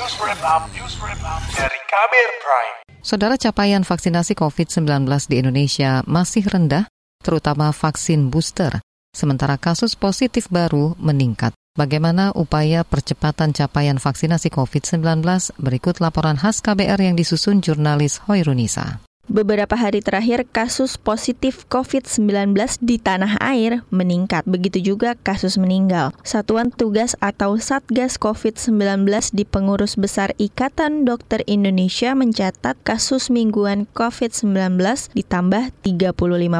News Wrap Up, News Wrap Up dari Kabir Prime. Saudara capaian vaksinasi COVID-19 di Indonesia masih rendah, terutama vaksin booster, sementara kasus positif baru meningkat. Bagaimana upaya percepatan capaian vaksinasi COVID-19? Berikut laporan khas KBR yang disusun jurnalis Hoirunisa. Beberapa hari terakhir kasus positif COVID-19 di tanah air meningkat, begitu juga kasus meninggal. Satuan Tugas atau Satgas COVID-19 di Pengurus Besar Ikatan Dokter Indonesia mencatat kasus mingguan COVID-19 ditambah 35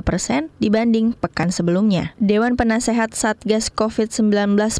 persen dibanding pekan sebelumnya. Dewan Penasehat Satgas COVID-19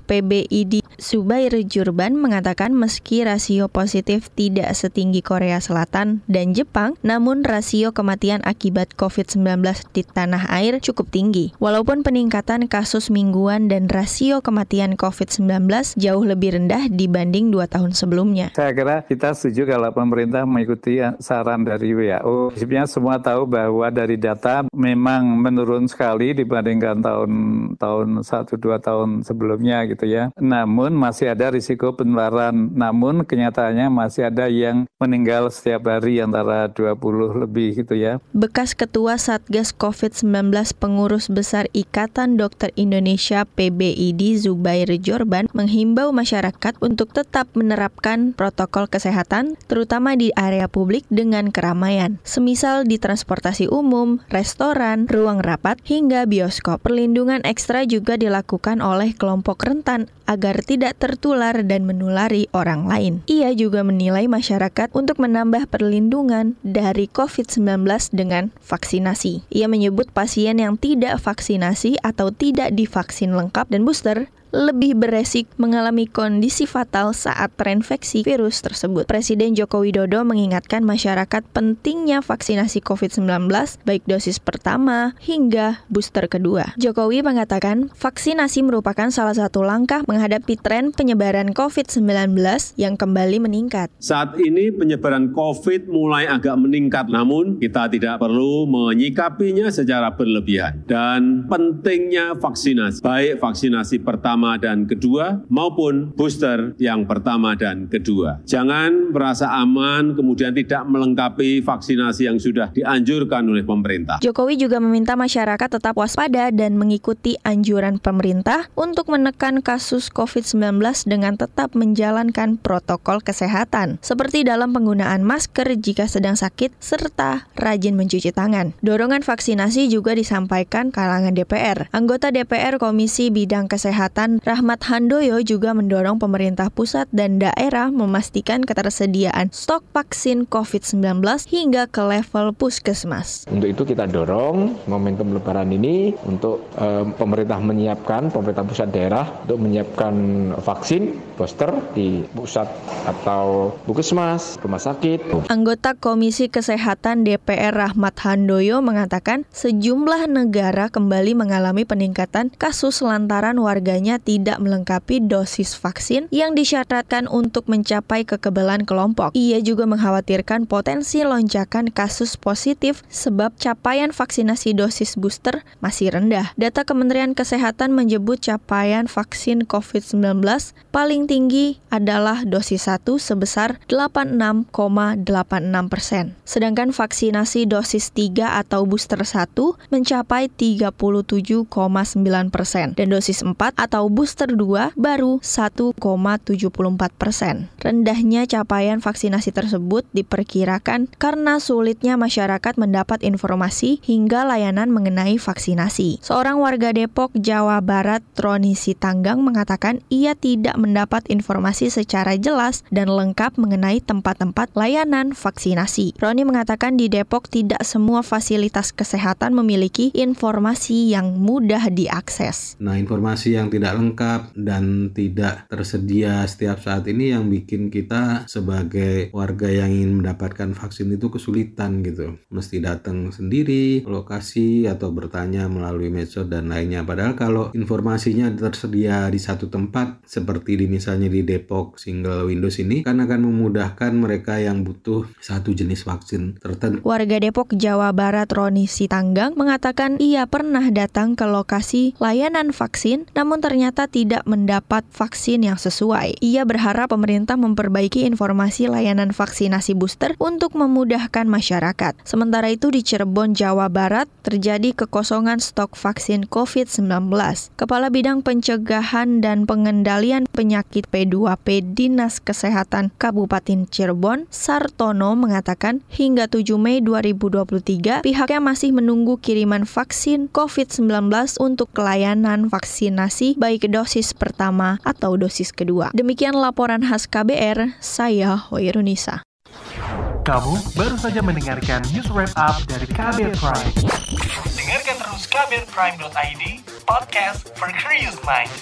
PBID Subair Jurban mengatakan meski rasio positif tidak setinggi Korea Selatan dan Jepang, namun rasio rasio kematian akibat COVID-19 di tanah air cukup tinggi. Walaupun peningkatan kasus mingguan dan rasio kematian COVID-19 jauh lebih rendah dibanding dua tahun sebelumnya. Saya kira kita setuju kalau pemerintah mengikuti saran dari WHO. Sebenarnya semua tahu bahwa dari data memang menurun sekali dibandingkan tahun tahun satu dua tahun sebelumnya gitu ya. Namun masih ada risiko penularan. Namun kenyataannya masih ada yang meninggal setiap hari antara 20 lebih gitu ya. Bekas Ketua Satgas COVID-19 Pengurus Besar Ikatan Dokter Indonesia PBID Zubair Jorban menghimbau masyarakat untuk tetap menerapkan protokol kesehatan terutama di area publik dengan keramaian, semisal di transportasi umum, restoran, ruang rapat, hingga bioskop. Perlindungan ekstra juga dilakukan oleh kelompok rentan agar tidak tertular dan menulari orang lain. Ia juga menilai masyarakat untuk menambah perlindungan dari COVID-19 dengan vaksinasi. Ia menyebut pasien yang tidak vaksinasi atau tidak divaksin lengkap dan booster lebih beresik mengalami kondisi fatal saat terinfeksi virus tersebut. Presiden Joko Widodo mengingatkan masyarakat pentingnya vaksinasi COVID-19 baik dosis pertama hingga booster kedua. Jokowi mengatakan vaksinasi merupakan salah satu langkah menghadapi tren penyebaran COVID-19 yang kembali meningkat. Saat ini penyebaran COVID mulai agak meningkat, namun kita tidak perlu menyikapinya secara berlebihan. Dan pentingnya vaksinasi, baik vaksinasi pertama pertama dan kedua maupun booster yang pertama dan kedua. Jangan merasa aman kemudian tidak melengkapi vaksinasi yang sudah dianjurkan oleh pemerintah. Jokowi juga meminta masyarakat tetap waspada dan mengikuti anjuran pemerintah untuk menekan kasus COVID-19 dengan tetap menjalankan protokol kesehatan, seperti dalam penggunaan masker jika sedang sakit serta rajin mencuci tangan. Dorongan vaksinasi juga disampaikan kalangan DPR. Anggota DPR Komisi Bidang Kesehatan Rahmat Handoyo juga mendorong pemerintah pusat dan daerah memastikan ketersediaan stok vaksin COVID-19 hingga ke level puskesmas. Untuk itu kita dorong momentum lebaran ini untuk um, pemerintah menyiapkan, pemerintah pusat daerah untuk menyiapkan vaksin booster di pusat atau puskesmas, rumah sakit. Anggota Komisi Kesehatan DPR Rahmat Handoyo mengatakan sejumlah negara kembali mengalami peningkatan kasus lantaran warganya tidak melengkapi dosis vaksin yang disyaratkan untuk mencapai kekebalan kelompok. Ia juga mengkhawatirkan potensi lonjakan kasus positif sebab capaian vaksinasi dosis booster masih rendah. Data Kementerian Kesehatan menyebut capaian vaksin COVID-19 paling tinggi adalah dosis 1 sebesar 86,86 persen. Sedangkan vaksinasi dosis 3 atau booster 1 mencapai 37,9 persen dan dosis 4 atau booster 2 baru 1,74 persen. Rendahnya capaian vaksinasi tersebut diperkirakan karena sulitnya masyarakat mendapat informasi hingga layanan mengenai vaksinasi. Seorang warga Depok, Jawa Barat, Troni Sitanggang mengatakan ia tidak mendapat informasi secara jelas dan lengkap mengenai tempat-tempat layanan vaksinasi. Roni mengatakan di Depok tidak semua fasilitas kesehatan memiliki informasi yang mudah diakses. Nah, informasi yang tidak lengkap dan tidak tersedia setiap saat ini yang bikin kita sebagai warga yang ingin mendapatkan vaksin itu kesulitan gitu. Mesti datang sendiri lokasi atau bertanya melalui medsos dan lainnya. Padahal kalau informasinya tersedia di satu tempat seperti di misalnya di Depok single Windows ini kan akan memudahkan mereka yang butuh satu jenis vaksin tertentu. Warga Depok Jawa Barat Roni Sitanggang mengatakan ia pernah datang ke lokasi layanan vaksin namun ternyata ternyata tidak mendapat vaksin yang sesuai. Ia berharap pemerintah memperbaiki informasi layanan vaksinasi booster untuk memudahkan masyarakat. Sementara itu di Cirebon, Jawa Barat, terjadi kekosongan stok vaksin COVID-19. Kepala Bidang Pencegahan dan Pengendalian Penyakit P2P Dinas Kesehatan Kabupaten Cirebon, Sartono mengatakan hingga 7 Mei 2023 pihaknya masih menunggu kiriman vaksin COVID-19 untuk layanan vaksinasi baik dosis pertama atau dosis kedua. Demikian laporan khas KBR, saya Hoirunisa. Kamu baru saja mendengarkan news wrap up dari KBR Prime. Dengarkan terus kbrprime.id, podcast for curious mind.